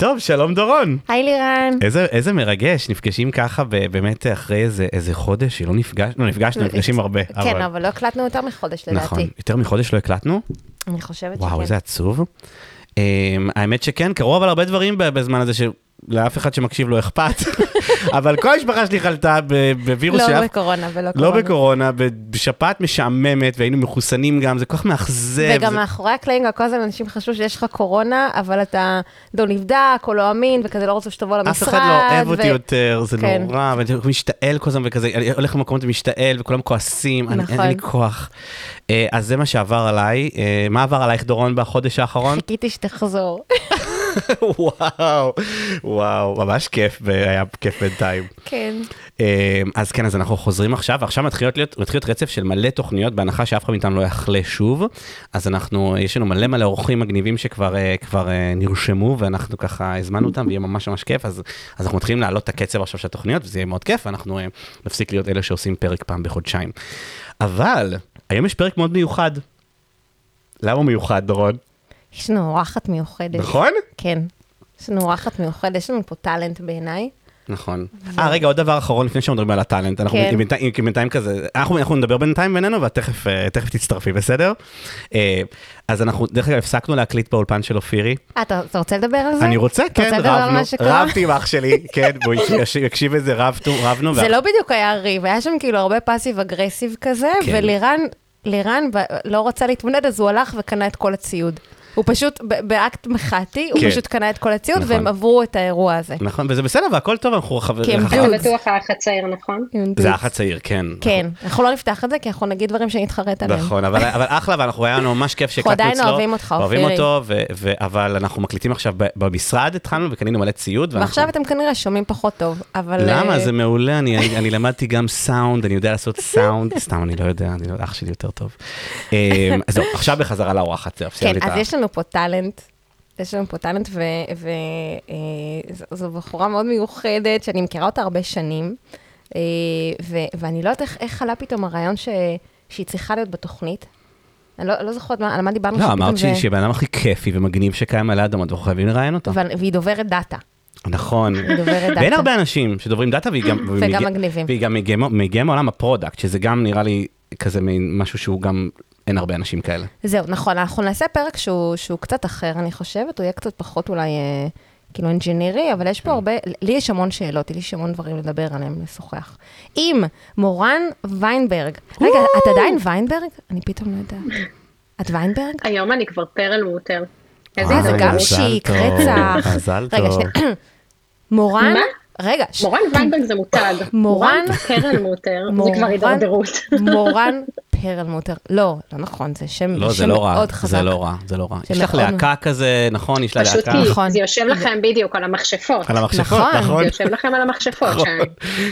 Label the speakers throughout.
Speaker 1: טוב, שלום דורון.
Speaker 2: היי לירן.
Speaker 1: איזה, איזה מרגש, נפגשים ככה באמת אחרי איזה, איזה חודש שלא נפגשנו, נפגשנו, נפגשים הרבה.
Speaker 2: כן, אבל לא הקלטנו יותר מחודש
Speaker 1: נכון,
Speaker 2: לדעתי.
Speaker 1: יותר מחודש לא הקלטנו?
Speaker 2: אני חושבת
Speaker 1: וואו,
Speaker 2: שכן.
Speaker 1: איזה עצוב. Um, האמת שכן, קרו אבל הרבה דברים בזמן הזה שלאף אחד שמקשיב לא אכפת, אבל כל המשפחה שלי חלתה בווירוס
Speaker 2: לא
Speaker 1: שאף...
Speaker 2: בקורונה ולא
Speaker 1: לא
Speaker 2: קורונה.
Speaker 1: בקורונה, ב- בשפעת משעממת, והיינו מחוסנים גם, זה כל כך מאכזב.
Speaker 2: וגם
Speaker 1: זה-
Speaker 2: מאחורי הקלעים, כל הזמן אנשים חשבו שיש לך קורונה, אבל אתה לא נבדק או לא אמין, וכזה לא רוצה שתבוא למשרד.
Speaker 1: אף אחד לא אוהב אותי יותר, זה
Speaker 2: כן.
Speaker 1: נורא, ואני משתעל כל הזמן וכזה, אני הולך למקומות ומשתעל, וכולם כועסים, אני- אין
Speaker 2: נכון.
Speaker 1: לי כוח. אה, אז זה מה שעבר עליי. אה, מה עבר עלייך, דורון, בחודש האחרון?
Speaker 2: חיכיתי שתחזור.
Speaker 1: וואו, וואו, ממש כיף, היה כיף בינתיים.
Speaker 2: כן.
Speaker 1: אה, אז כן, אז אנחנו חוזרים עכשיו, ועכשיו מתחיל להיות, מתחיל להיות רצף של מלא תוכניות, בהנחה שאף אחד מאיתנו לא יחלה שוב. אז אנחנו, יש לנו מלא מלא אורחים מגניבים שכבר אה, כבר, אה, נרשמו, ואנחנו ככה הזמנו אותם, ויהיה ממש ממש כיף. אז, אז אנחנו מתחילים להעלות את הקצב עכשיו של התוכניות, וזה יהיה מאוד כיף, ואנחנו אה, נפסיק להיות אלה שעושים פרק פעם בחודשיים. אבל, היום יש פרק מאוד מיוחד. למה הוא מיוחד, דורון?
Speaker 2: יש לנו אורחת מיוחדת.
Speaker 1: נכון?
Speaker 2: כן. יש לנו אורחת מיוחדת, יש לנו פה טאלנט בעיניי.
Speaker 1: נכון. אה, רגע, עוד דבר אחרון לפני שמדברים על הטאלנט. אנחנו
Speaker 2: כן.
Speaker 1: בינתיים, כי בינתיים כזה, אנחנו, אנחנו נדבר בינתיים בינינו, ואת תכף, אה, תצטרפי, בסדר? אה, אז אנחנו, דרך אגב, הפסקנו להקליט באולפן של אופירי.
Speaker 2: אה, אתה אתה רוצה לדבר על זה?
Speaker 1: אני רוצה, כן, רבנו? רבתי עם אח שלי, כן, יקש- יקשיב לזה, רבנו, רבנו.
Speaker 2: זה לא בדיוק היה ריב, היה שם כאילו הרבה פאסיב אגרסיב כזה,
Speaker 1: כן.
Speaker 2: ולירן, לירן לא רצה להתמודד, אז הוא הלך וקנה את כל הציוד. הוא פשוט, באקט מחאתי, הוא
Speaker 1: כן.
Speaker 2: פשוט קנה את כל הציוד,
Speaker 1: נכון.
Speaker 2: והם עברו את האירוע הזה.
Speaker 1: נכון, וזה בסדר, והכל טוב, אנחנו חברים.
Speaker 2: כי הם
Speaker 1: אנחנו-
Speaker 2: דוד.
Speaker 3: בטוח האח הצעיר, נכון?
Speaker 1: זה האח הצעיר, כן.
Speaker 2: כן, אנחנו לא נפתח את זה, כי אנחנו נגיד דברים שנתחרט עליהם.
Speaker 1: נכון, אבל, אבל אחלה, ואנחנו היה לנו ממש כיף שהקלטנו
Speaker 2: עדיין
Speaker 1: אצלו.
Speaker 2: אוהבים אותך,
Speaker 1: אוהבים
Speaker 2: אופירי.
Speaker 1: אותו, ו, ו, אבל אנחנו מקליטים עכשיו ב- במשרד, התחלנו וקנינו מלא ציוד.
Speaker 2: ועכשיו אתם כנראה שומעים פחות טוב, אבל...
Speaker 1: למה?
Speaker 2: אה,
Speaker 1: זה מעולה, אני, למדתי גם סאונד, אני יודע לעשות סאונד, סתם, אני לא יודע, אני לא, אח שלי יותר טוב. אה, אז עכשיו בחזרה לאורחת, סיימתי
Speaker 2: כן,
Speaker 1: את
Speaker 2: אז
Speaker 1: ה...
Speaker 2: לנו פה טאלנט. יש לנו פה טאלנט, וזו בחורה מאוד מיוחדת, שאני מכירה אותה הרבה שנים, אה, ו- ואני לא יודעת איך- איך עלה פתאום הרעיון ש- שהיא צריכה להיות בתוכנית. אני לא, לא זוכרת מה- על מה דיברנו.
Speaker 1: לא, אמרת שהיא הבן אדם הכי כיפי ומגניב שקיים על האדמות, אנחנו חייבים לראיין אותה.
Speaker 2: והיא דוברת data.
Speaker 1: נכון.
Speaker 2: היא דוברת data.
Speaker 1: ואין הרבה אנשים שדוברים data, והיא גם...
Speaker 2: וגם מגניבים.
Speaker 1: והיא גם מגיעה- מגיעה מעולם ה product, שזה גם נראה לי כזה מין משהו שהוא גם... אין הרבה אנשים כאלה.
Speaker 2: זהו, נכון, אנחנו נעשה פרק שהוא, שהוא קצת אחר, אני חושבת, הוא יהיה קצת פחות אולי, אה, כאילו, אינג'ינירי, אבל יש פה הרבה, לי יש המון שאלות, לי יש המון דברים לדבר עליהם, לשוחח. עם מורן ויינברג. רגע, את עדיין ויינברג? אני פתאום לא יודעת. את ויינברג?
Speaker 3: היום אני כבר פרל מוטר. איזה
Speaker 2: אה, זה
Speaker 3: הזדמנות.
Speaker 2: גם שיק, רצח.
Speaker 1: מזל
Speaker 2: רגע,
Speaker 1: טוב.
Speaker 2: שנייה. מורן? רגע,
Speaker 3: מורן ויינברג זה מותג.
Speaker 2: מורן?
Speaker 3: פרל מוטר, זה? כבר הידרדרות.
Speaker 2: מורן פרלמוטר. לא, לא נכון, זה שם
Speaker 1: לא, זה
Speaker 2: שם
Speaker 1: לא רע,
Speaker 2: מאוד חזק.
Speaker 1: זה לא רע, זה לא רע. יש לך להקה כזה, נכון? יש לה
Speaker 3: פשוט
Speaker 1: להקה.
Speaker 3: כי
Speaker 2: נכון.
Speaker 3: זה יושב לכם בדיוק על המכשפות.
Speaker 1: על המכשפות,
Speaker 2: נכון.
Speaker 1: נכון?
Speaker 3: זה יושב לכם על המכשפות שם.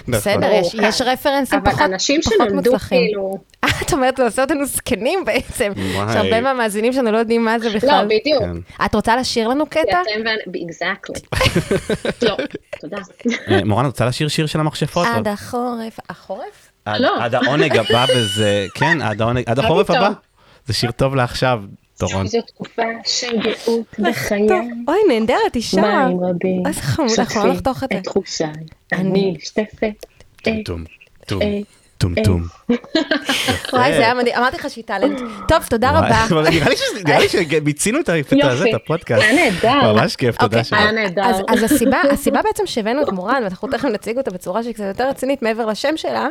Speaker 2: בסדר, יש-
Speaker 3: כן.
Speaker 2: יש רפרנסים
Speaker 3: אבל
Speaker 2: פחות
Speaker 3: אנשים
Speaker 2: פחות
Speaker 3: שנולדו
Speaker 2: מוצלחים.
Speaker 3: כאילו...
Speaker 2: אה, את אומרת, זה עושה אותנו זקנים בעצם. יש הרבה מהמאזינים שלנו לא יודעים מה זה
Speaker 3: לא,
Speaker 2: בכלל.
Speaker 3: בדיוק.
Speaker 1: כן.
Speaker 2: את רוצה לשיר לנו קטע?
Speaker 3: אקזקטלי. לא, תודה.
Speaker 1: אה, מורן, רוצה לשיר שיר של המכשפות?
Speaker 2: עד החורף. החורף?
Speaker 1: עד-
Speaker 3: לא.
Speaker 1: עד העונג הבא וזה, כן, עד העונג, עד החורף. הבא. זה שיר טוב לעכשיו, דורון.
Speaker 3: זו תקופה של גאות בחיי.
Speaker 2: אוי, נהדרת, אישה.
Speaker 3: מים רבים.
Speaker 2: איזה חמוד, אנחנו לא נחתוך את זה.
Speaker 3: את תחושיי. אני משתפת.
Speaker 1: טום, טום,
Speaker 3: אה,
Speaker 1: טום, טום.
Speaker 2: וואי, זה היה מדהים. אמרתי לך שהיא טאלנט. טוב, תודה רבה.
Speaker 1: נראה לי שמיצינו את. הפודקאסט.
Speaker 3: היה נהדר.
Speaker 1: ממש כיף, תודה
Speaker 2: אוקיי,
Speaker 1: שבאת.
Speaker 3: היה נהדר.
Speaker 2: אז, הסיבה, הסיבה בעצם שהבאנו את מורן, ואנחנו תכף נציג אותה בצורה שהיא קצת יותר רצינית מעבר לשם שלה,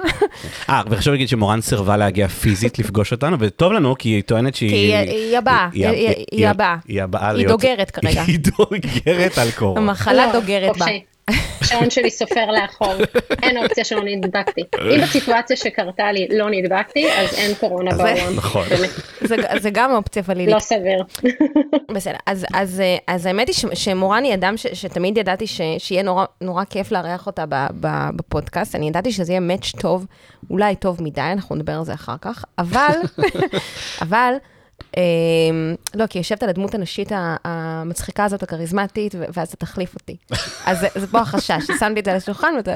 Speaker 1: אה, וחשוב להגיד שמורן סירבה להגיע פיזית לפגוש אותנו, וטוב לנו, כי היא טוענת שהיא...
Speaker 2: כי היא- היא הבאה, היא- היא- היא הבאה.
Speaker 1: היא הבאה
Speaker 2: היא
Speaker 1: להיות...
Speaker 2: דוגרת כרגע.
Speaker 1: היא דוגרת על קורונה.
Speaker 2: המחלה
Speaker 3: לא,
Speaker 2: דוגרת בה.
Speaker 3: השעון שלי סופר לאחור, אין אופציה שלא נדבקתי. אם בסיטואציה שקרתה לי לא נדבקתי, אז אין קורונה בעולם.
Speaker 1: נכון.
Speaker 2: זה, זה גם אופציה ולילית.
Speaker 3: לא סביר.
Speaker 2: בסדר, אז, אז, אה, אז האמת היא ש, שמורן היא אדם ש, שתמיד ידעתי ש, שיהיה נורא, נורא כיף לארח אותה ב, ב, בפודקאסט, אני ידעתי שזה יהיה מאץ' טוב, אולי טוב מדי, אנחנו נדבר על זה אחר כך, אבל, אבל לא, כי יושבת על הדמות הנשית המצחיקה הזאת, הכריזמטית, ואז אתה תחליף אותי. אז זה- פה החשש, שמתי את זה על השולחן ואתה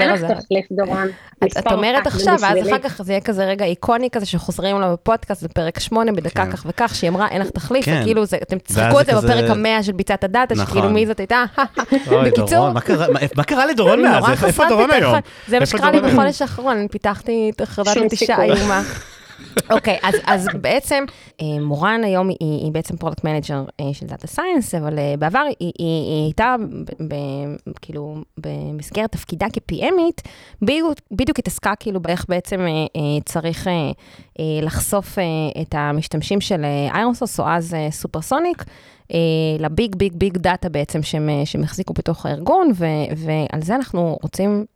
Speaker 3: אין
Speaker 2: על
Speaker 3: לך
Speaker 2: זה.
Speaker 3: תחליף דורון.
Speaker 2: את, אומרת עכשיו, ואז. אחר כך זה יהיה כזה רגע איקוני כזה שחוזרים אליו בפודקאסט בפרק 8, בדקה
Speaker 1: כן.
Speaker 2: כך וכך, שהיא אמרה, אין לך תחליף,
Speaker 1: כן.
Speaker 2: וכאילו זה- אתם
Speaker 1: ואז
Speaker 2: תצחקו את
Speaker 1: זה
Speaker 2: בפרק המאה של ביצת הדאטה,
Speaker 1: נכון.
Speaker 2: שכאילו מי זאת הייתה, בקיצור,
Speaker 1: מה קרה- לדורון מאז? איפה- דורון. היום?
Speaker 2: זה מה שקרה לי? בחודש האחרון, פיתחתי את חרדת נטישה. איומה. אוקיי, אז, אז בעצם אה, מורן היום היא, היא בעצם product manager של data science, אבל אה, בעבר היא, היא, היא הייתה ב, ב, כאילו במסגרת תפקידה כ-PM ית, בדיוק, התעסקה כאילו באיך בעצם אה, אה, צריך אה, אה, לחשוף אה, את המשתמשים של איירון סורס, או אז אה, סופרסוניק. אה, ל big big big data בעצם שהם, אה, שהם החזיקו בתוך הארגון, ו, ועל זה אנחנו רוצים אה,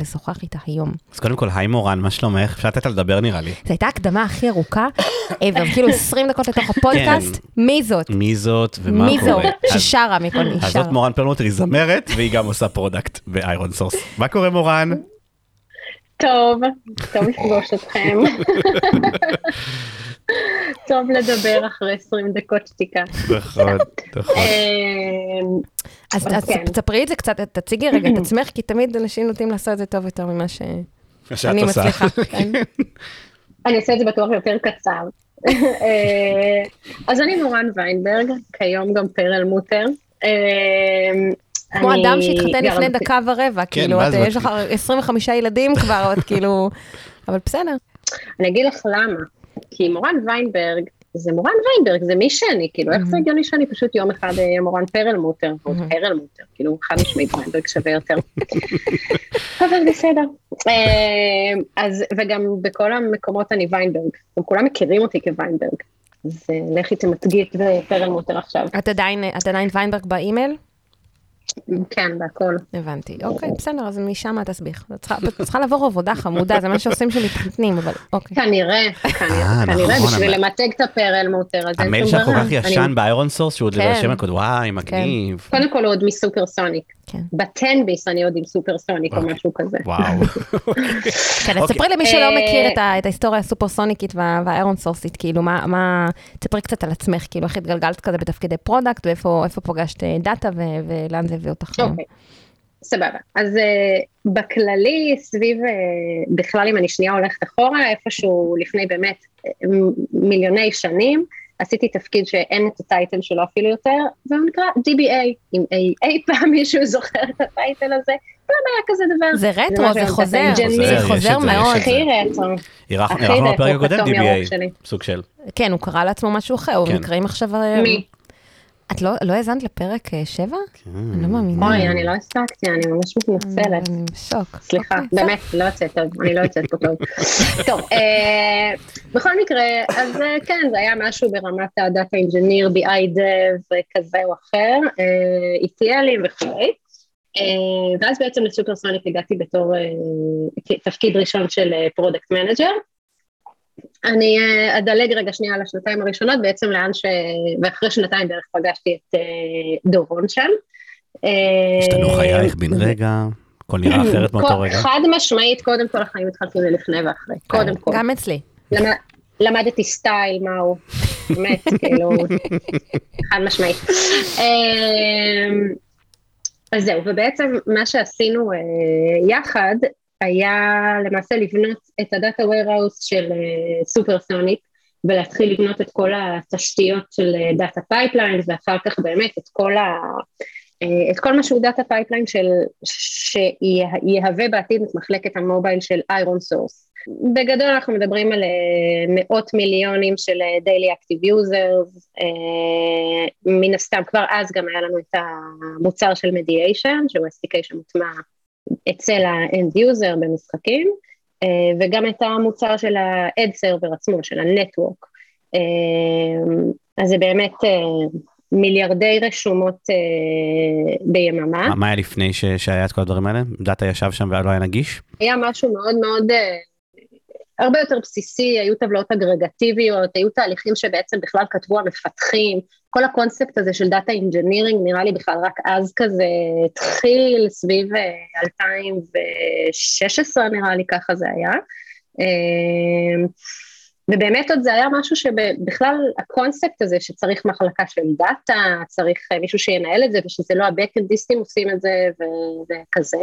Speaker 2: לשוחח איתה היום.
Speaker 1: אז קודם כל, היי מורן, מה שלומך? אפשר לתת לה לדבר נראה לי.
Speaker 2: זו הייתה הקדמה הכי ארוכה ever, כאילו 20 דקות לתוך הפודקאסט, מי זאת?
Speaker 1: מי זאת ומה
Speaker 2: מי
Speaker 1: קורה?
Speaker 2: זאת?
Speaker 1: אז-
Speaker 2: ששרה מכל מי
Speaker 1: אז. זאת מורן פרלמוטר, היא זמרת, והיא גם עושה product באיירון סורס. מה קורה מורן?
Speaker 3: טוב, טוב לפגוש אתכם. טוב לדבר אחרי 20 דקות שתיקה.
Speaker 1: נכון, נכון.
Speaker 3: אמ,
Speaker 2: אז
Speaker 3: כן.
Speaker 2: תספרי את זה קצת, תציגי רגע את עצמך, כי תמיד אנשים נוטים לעשות את זה טוב יותר ממה שאני. מצליחה. כן.
Speaker 3: אני אעשה את זה בטוח יותר קצר. אה, אז אני מורן ויינברג, כיום גם פרל מוטר. אה,
Speaker 2: כמו אדם שהתחתן לפני דקה ורבע, כאילו, יש. לך 25 ילדים כבר, את כאילו, אבל בסדר.
Speaker 3: אני אגיד לך למה. כי מורן ויינברג, זה מורן ויינברג, זה מי שאני, כאילו, איך זה הגיוני שאני פשוט יום אחד אהיה מורן פרלמוטר, או פרלמוטר, כאילו, חד משמעית ויינברג שווה יותר. אבל בסדר. אה, אז, וגם בכל המקומות אני ויינברג, גם כולם מכירים אותי כוויינברג. אז אה, לכי תמתגי את פרלמוטר עכשיו.
Speaker 2: את עדיין ויינברג באימייל?
Speaker 3: כן, בהכל.
Speaker 2: הבנתי. אוקיי, בסדר, אז משם את תסביך. את צריכה- לעבור עבודה חמודה, זה מה שעושים כשמתחתנים, אבל אוקיי.
Speaker 3: כנראה, כנראה,
Speaker 1: אה,
Speaker 3: כנראה,
Speaker 1: נכון,
Speaker 3: בשביל למתג את הפרלמוטר, אז אין
Speaker 1: המייל
Speaker 3: שום
Speaker 1: שלך כל. כך
Speaker 3: אני-
Speaker 1: ישן באיירון סורס, שהוא עוד
Speaker 2: כן.
Speaker 1: לשם הקוד, וואי, מגניב.
Speaker 3: קודם כל הוא עוד מסופרסוניק.
Speaker 2: כן.
Speaker 3: בתן ביס אני עוד עם סופרסוניק או
Speaker 1: אוקיי.
Speaker 3: משהו כזה.
Speaker 1: וואו.
Speaker 2: כן, אז
Speaker 1: אוקיי.
Speaker 2: ספרי למי שלא
Speaker 3: אה,
Speaker 2: מכיר את ההיסטוריה הסופרסוניקית וה- והאיירון סורסית, כאילו, מה, מה, תספרי קצת על עצמך, כאילו, איך התגלגלת כזה בתפקידי product, ואיפה אה, דאטה, ולאן זה הביא אותך היום.
Speaker 3: אוקיי, סבבה. אז uh, בכללי, סביב, uh, בכלל אם אני שנייה הולכת אחורה, איפשהו לפני באמת מיליוני שנים, עשיתי תפקיד שאין את הטייטל שלו אפילו יותר, והוא נקרא DBA. אם אי, אי פעם מישהו זוכר את הטייטל הזה, פעם היה כזה דבר.
Speaker 2: זה רטרו, זה חוזר, זה חוזר מאוד.
Speaker 3: הכי רטרו.
Speaker 1: אירחנו בפרק הקודם DBA. סוג של.
Speaker 2: כן, הוא קרא לעצמו משהו אחר, הוא
Speaker 1: כן.
Speaker 2: נקראים עכשיו...
Speaker 3: מי?
Speaker 2: את לא לא האזנת לפרק 7? אני לא מאמינה.
Speaker 3: אוי, אני לא הספקתי, אני ממש מתנצלת.
Speaker 2: אני בשוק.
Speaker 3: סליחה,
Speaker 2: אוקיי,
Speaker 3: באמת, לא יוצאת טוב, אני לא יוצאת פה טוב. טוב, אה, בכל מקרה, אז אה, כן, זה היה משהו ברמת ה data engineer, BI dev כזה או אחר, אה, ETL ים וכולי. אה, ואז בעצם לסופרסוניק הגעתי בתור אה, תפקיד ראשון של product manager. אני אה, אדלג רגע שנייה על השנתיים הראשונות, בעצם לאן ש... ואחרי שנתיים בערך פגשתי את אה, דורון שם. אה,
Speaker 1: השתנו חייך בן רגע, הכל נראה אחרת מאותו רגע.
Speaker 3: חד משמעית, קודם כל החיים מתחלקים ללפני ואחרי, קודם כל.
Speaker 2: גם אצלי.
Speaker 3: למד- למדתי סטייל, מהו, באמת, כאילו, חד משמעית. אז זהו, ובעצם מה שעשינו יחד היה למעשה לבנות את ה data warehouse של סופרסוניק, ולהתחיל לבנות את כל התשתיות של data pipelines, ואחר כך באמת את כל ה... אה, את כל מה שהוא data pipeline של, שיהווה בעתיד את מחלקת ה mobile של איירון סורס. בגדול אנחנו מדברים על אה, מאות מיליונים של אה, active users, אה, מן הסתם כבר אז גם היה לנו את המוצר של mediation, שהוא SDK שמוטמע אצל ה-end user במשחקים, אה, וגם את המוצר של ה-ad server עצמו, של ה-network. אה, אז זה באמת אה, מיליארדי רשומות ביממה.
Speaker 1: מה- היה לפני שהיה את כל הדברים האלה? דאטה ישב שם ולא היה נגיש?
Speaker 3: היה משהו מאוד מאוד, הרבה יותר בסיסי, היו טבלאות אגרגטיביות, היו תהליכים שבעצם בכלל כתבו המפתחים, כל הקונספט הזה של data engineering נראה לי בכלל רק אז כזה התחיל, סביב אה, 2016 נראה לי ככה זה היה. אה, ובאמת עוד זה היה משהו שבכלל הקונספט הזה שצריך מחלקה של דאטה, צריך מישהו שינהל את זה ושזה לא הבקאנדיסטים עושים את זה וכזה,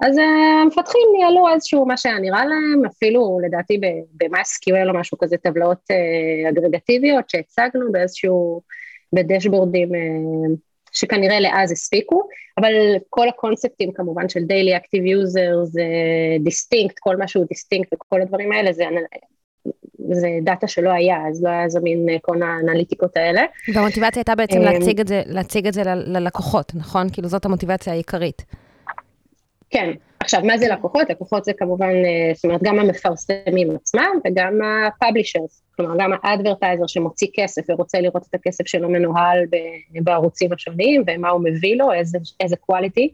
Speaker 3: אז המפתחים ניהלו איזשהו מה שהיה נראה להם, אפילו לדעתי ב-MySQL או משהו כזה, טבלאות אגרגטיביות שהצגנו באיזשהו, בדשבורדים שכנראה לאז הספיקו, אבל כל הקונספטים כמובן של Daily Active Users, distinct, כל מה שהוא distinct וכל הדברים האלה, זה, זה דאטה שלא היה, אז לא היה זמין כל האנליטיקות האלה.
Speaker 2: והמוטיבציה הייתה בעצם להציג את זה, להציג את זה ללקוחות, נכון? כאילו זאת המוטיבציה העיקרית.
Speaker 3: כן, עכשיו מה זה לקוחות? לקוחות זה כמובן, זאת אומרת גם המפרסמים עצמם וגם ה-publishers, כלומר גם ה advertiser שמוציא כסף ורוצה לראות את הכסף שלו מנוהל בערוצים השונים ומה הוא מביא לו, איזה, איזה quality,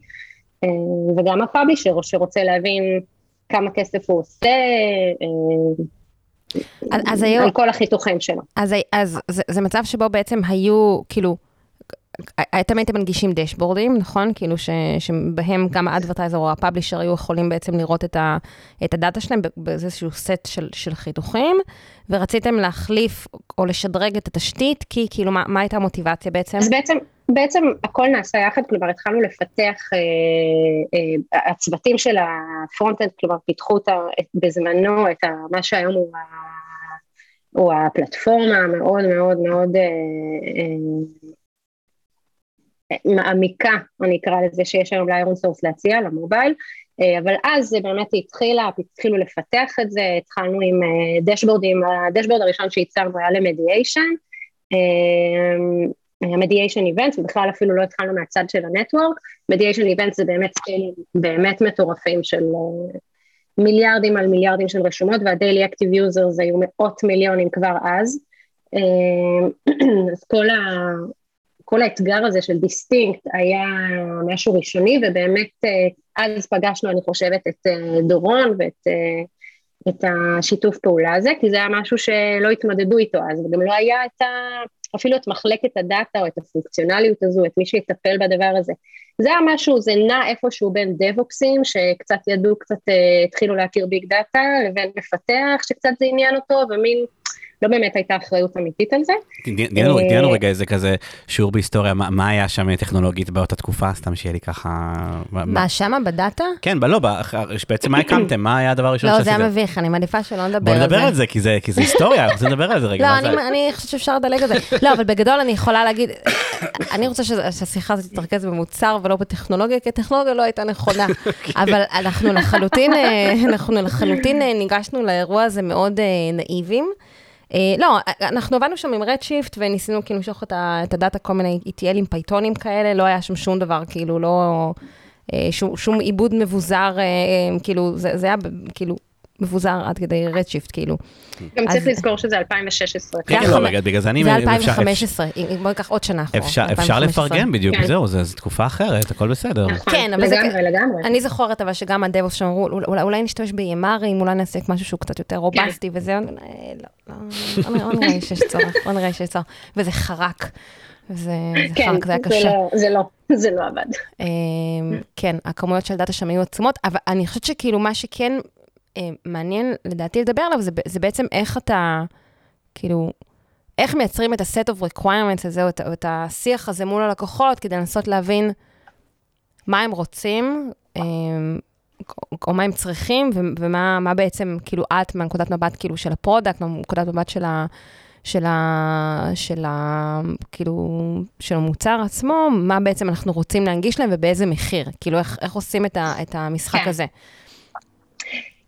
Speaker 3: וגם הפאבלישר שרוצה להבין כמה כסף הוא עושה, אז על היו, כל החיתוכים שלו.
Speaker 2: אז, אז זה, זה מצב שבו בעצם היו, כאילו, אתם הייתם מנגישים דשבורדים, נכון? כאילו ש, שבהם גם האדברטייזר או הפאבלישר היו יכולים בעצם לראות את, ה, את הדאטה שלהם באיזשהו סט של, של חיתוכים, ורציתם להחליף או לשדרג את התשתית, כי כאילו, מה, מה הייתה המוטיבציה בעצם?
Speaker 3: אז בעצם, בעצם הכל נעשה יחד, כלומר התחלנו לפתח, אה, אה, הצוותים של ה front-end, כלומר פיתחו את, בזמנו את ה, מה שהיום הוא, ה, הוא הפלטפורמה המאוד מאוד מאוד אה, אה, מעמיקה, אני אקרא לזה, שיש היום לאיירון סורס להציע, ל mobile, אה, אבל אז זה באמת התחילה, התחילו לפתח את זה, התחלנו עם דשבורדים, הדשבורד הראשון שייצרנו היה ל mediation, ה mediation event, ובכלל אפילו לא התחלנו מהצד של ה network, mediation event זה באמת scale ים באמת מטורפים של מיליארדים על מיליארדים של רשומות, וה-Daily Active Users היו מאות מיליונים כבר אז, אז כל ה... כל האתגר הזה של distinct היה משהו ראשוני, ובאמת אה, אז פגשנו, אני חושבת, את אה, דורון ואת אה, את השיתוף פעולה הזה, כי זה היה משהו שלא התמודדו איתו אז, וגם לא היה את ה... אפילו את מחלקת הדאטה או את הפונקציונליות הזו, את מי שיטפל בדבר הזה. זה היה משהו, זה נע איפשהו בין דב-אופסים, שקצת ידעו, קצת התחילו להכיר ביג דאטה, לבין מפתח, שקצת זה עניין אותו, ומין לא באמת הייתה אחריות אמיתית על זה.
Speaker 1: תני לנו רגע איזה כזה שיעור בהיסטוריה, מה היה שם טכנולוגית באותה תקופה, סתם שיהיה לי ככה...
Speaker 2: מה, שמה בדאטה?
Speaker 1: כן, לא, בעצם מה הקמתם, מה היה הדבר הראשון
Speaker 2: שעשיתם? לא, זה היה מביך, אני מעדיפה שלא נדבר על
Speaker 1: זה. בוא נדבר על זה, כי זה היסטוריה, אנחנו נדבר על זה רגע.
Speaker 2: לא, אני חושבת שאפשר לדלג על זה. לא, אבל בגדול אני יכולה להגיד, אני רוצה שהשיחה הזאת תתרכז במוצר ולא בטכנולוגיה, כי הטכנולוגיה לא הייתה נכונה. אבל אנחנו לחלוטין, אנחנו לחלוטין ניגשנו לאירוע הזה מאוד נאיבים. אה, לא, אנחנו עבדנו שם עם רדשיפט וניסינו כאילו למשוך את, הדאטה, כל מיני ETL עם פייתונים כאלה, לא היה שם שום דבר, כאילו, לא... אה, שום, עיבוד מבוזר, אה, כאילו, זה היה כאילו מבוזר עד כדי רדשיפט, כאילו.
Speaker 3: גם צריך לזכור שזה 2016.
Speaker 1: כן, לא, בגלל זה אני...
Speaker 2: זה 2015, בוא ניקח עוד שנה אחורה.
Speaker 1: אפשר לפרגן בדיוק, כן. זהו, זו תקופה אחרת, הכל בסדר.
Speaker 3: נכון, כן, אבל זה... לגמרי, לגמרי.
Speaker 2: אני זוכרת אבל שגם ה DevOps שם אמרו, אולי נשתמש ב EMR ים, אולי נעשה משהו שהוא קצת יותר robust י כן. וזה, לא, לא, לא נראה לי שיש צורך, לא נראה לי שיש צורך. וזה חרק. זה חרק, זה היה קשה.
Speaker 3: זה לא, זה לא עבד. אמ,
Speaker 2: כן, הכמויות של דאטה שם היו עצומות, אבל אני חושבת שכאילו מה שכן אה, מעניין לדעתי לדבר עליו, זה, זה בעצם איך אתה, כאילו, איך מייצרים את ה-set of requirements הזה, או את, או את השיח הזה מול הלקוחות, כדי לנסות להבין מה הם רוצים, אה, או מה הם צריכים, ומה בעצם, כאילו, את, מהנקודת מבט, כאילו, של ה product, מהנקודת מבט של ה... של ה... של ה... כאילו, של המוצר עצמו, מה בעצם אנחנו רוצים להנגיש להם ובאיזה מחיר. כאילו, איך, איך עושים את, ה, את המשחק כן. הזה.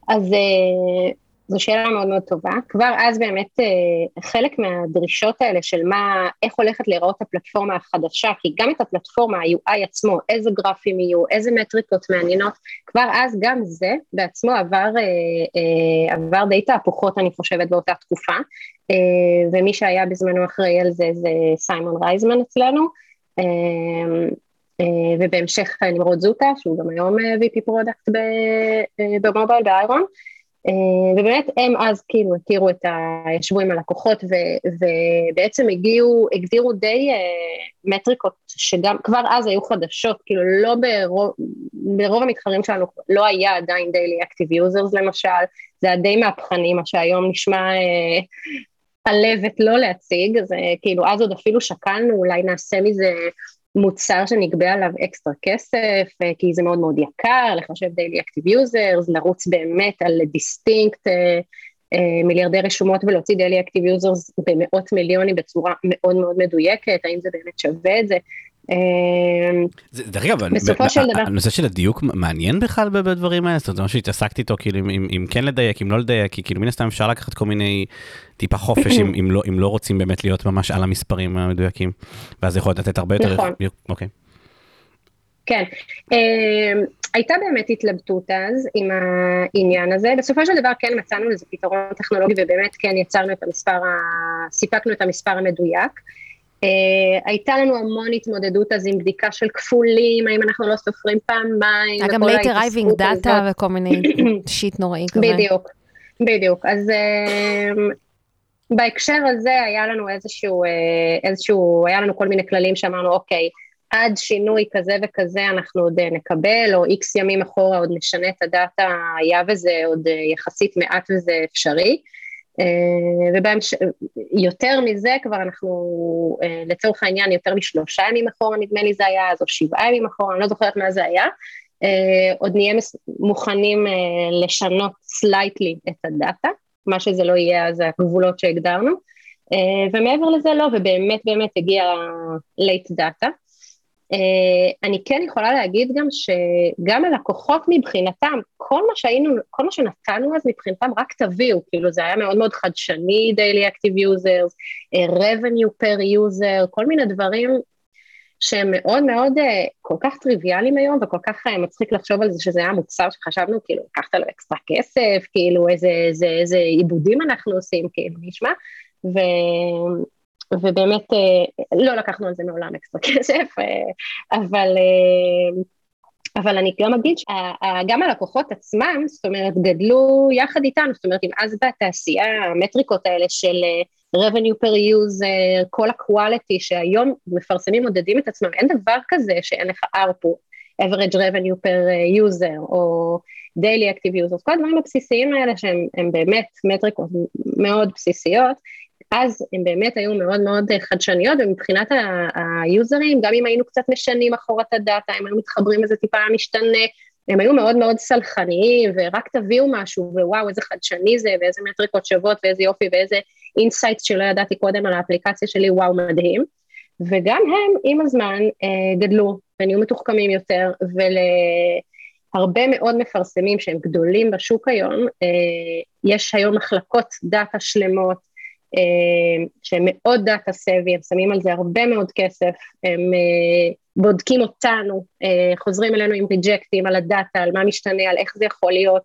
Speaker 3: אז אה, זו שאלה מאוד מאוד טובה. כבר אז באמת אה, חלק מהדרישות האלה של מה, איך הולכת להיראות הפלטפורמה החדשה, כי גם את הפלטפורמה, ה-UI עצמו, איזה גרפים יהיו, איזה מטריקות מעניינות, כבר אז גם זה בעצמו עבר, אה, עבר די תהפוכות, אני חושבת, באותה תקופה, ומי שהיה בזמנו אחראי על זה זה סיימון רייזמן אצלנו. ובהמשך נמרוד זוטה, שהוא גם היום VP product ב-mobile באיירון, ובאמת הם אז כאילו הכירו את ה... ישבו עם הלקוחות ו, ובעצם הגיעו, הגדירו די מטריקות שגם כבר אז היו חדשות, כאילו לא ברוב, ברוב המתחרים שלנו לא היה עדיין Daily Active Users למשל, זה היה די מהפכני, מה שהיום נשמע עלבת לא להציג, אז כאילו אז עוד אפילו שקלנו, אולי נעשה מזה מוצר שנגבה עליו אקסטרה כסף, כי זה מאוד מאוד יקר, לחשב Daily Active Users, לרוץ באמת על דיסטינקט מיליארדי רשומות ולהוציא Daily Active Users במאות מיליונים בצורה מאוד מאוד מדויקת, האם זה באמת שווה את זה?
Speaker 1: אמ, דרך אגב, בסופו של דבר, הנושא של הדיוק מעניין בכלל בדברים האלה, זאת אומרת, זה משהו שהתעסקתי איתו, כאילו אם כן לדייק, אם לא לדייק, כי כאילו מן הסתם אפשר לקחת כל מיני טיפה חופש לא, אם לא רוצים באמת להיות ממש על המספרים המדויקים, ואז יכול לתת הרבה יותר,
Speaker 3: נכון, אוקיי. כן, אמ, הייתה באמת התלבטות אז עם העניין הזה, בסופו של דבר כן מצאנו לזה פתרון טכנולוגי ובאמת כן יצרנו את המספר, סיפקנו את המספר המדויק. Uh, הייתה לנו המון התמודדות אז עם בדיקה של כפולים, האם אנחנו לא סופרים פעמיים.
Speaker 2: היה גם later arriving data וכל מיני שיט נוראי כזה.
Speaker 3: בדיוק, בדיוק. אז uh, בהקשר הזה היה לנו איזשהו, איזשהו, היה לנו כל מיני כללים שאמרנו, אוקיי, עד שינוי כזה וכזה אנחנו עוד נקבל, או איקס ימים אחורה עוד נשנה את הדאטה, היה וזה עוד יחסית מעט וזה אפשרי. אה, ויותר מזה כבר אנחנו, אה, לצורך העניין, יותר משלושה ימים אחורה נדמה לי זה היה, אז או שבעה ימים אחורה, אני לא זוכרת מה זה היה, אה, עוד נהיה מוכנים לשנות slightly את הדאטה, מה שזה לא יהיה אז הגבולות שהגדרנו, ומעבר לזה לא, ובאמת באמת הגיע late data. אה, אני כן יכולה להגיד גם שגם הלקוחות מבחינתם, כל מה שהיינו, כל מה שנתנו אז מבחינתם רק תביאו, כאילו זה היה מאוד מאוד חדשני, Daily Active Users, אה, revenue per user, כל מיני דברים שהם מאוד מאוד אה, כל כך טריוויאליים היום וכל כך מצחיק לחשוב על זה שזה היה מוצר שחשבנו כאילו לקחת לו אקסטרה כסף, כאילו איזה, איזה, איזה עיבודים אנחנו עושים, כאילו נשמע, ו... ובאמת אה, לא לקחנו על זה מעולם אקסטרה כסף, אה, אבל, אה, אבל אני גם אגיד שגם הלקוחות עצמם, זאת אומרת, גדלו יחד איתנו, זאת אומרת, אם אז בתעשייה המטריקות האלה של revenue per user, כל ה-quality שהיום מפרסמים מודדים את עצמם, אין דבר כזה שאין לך ARPU, average revenue per user, או daily active users, כל הדברים הבסיסיים האלה שהם באמת מטריקות מאוד בסיסיות, אז הן באמת היו מאוד מאוד חדשניות, ומבחינת היוזרים, גם אם היינו קצת משנים אחורה את הדאטה, הם היו מתחברים לזה טיפה משתנה, הם היו מאוד מאוד סלחניים, ורק תביאו משהו, ווואו, איזה חדשני זה, ואיזה מטריקות שוות, ואיזה יופי, ואיזה insights שלא ידעתי קודם על האפליקציה שלי, וואו, מדהים. וגם הם, עם הזמן, אה, גדלו, ונהיו מתוחכמים יותר, ולהרבה מאוד מפרסמים שהם גדולים בשוק היום, אה, יש היום מחלקות דאטה שלמות, שהם מאוד data savvy, הם שמים על זה הרבה מאוד כסף, הם אה, בודקים אותנו, אה, חוזרים אלינו עם reject ים על הדאטה, על מה משתנה, על איך זה יכול להיות,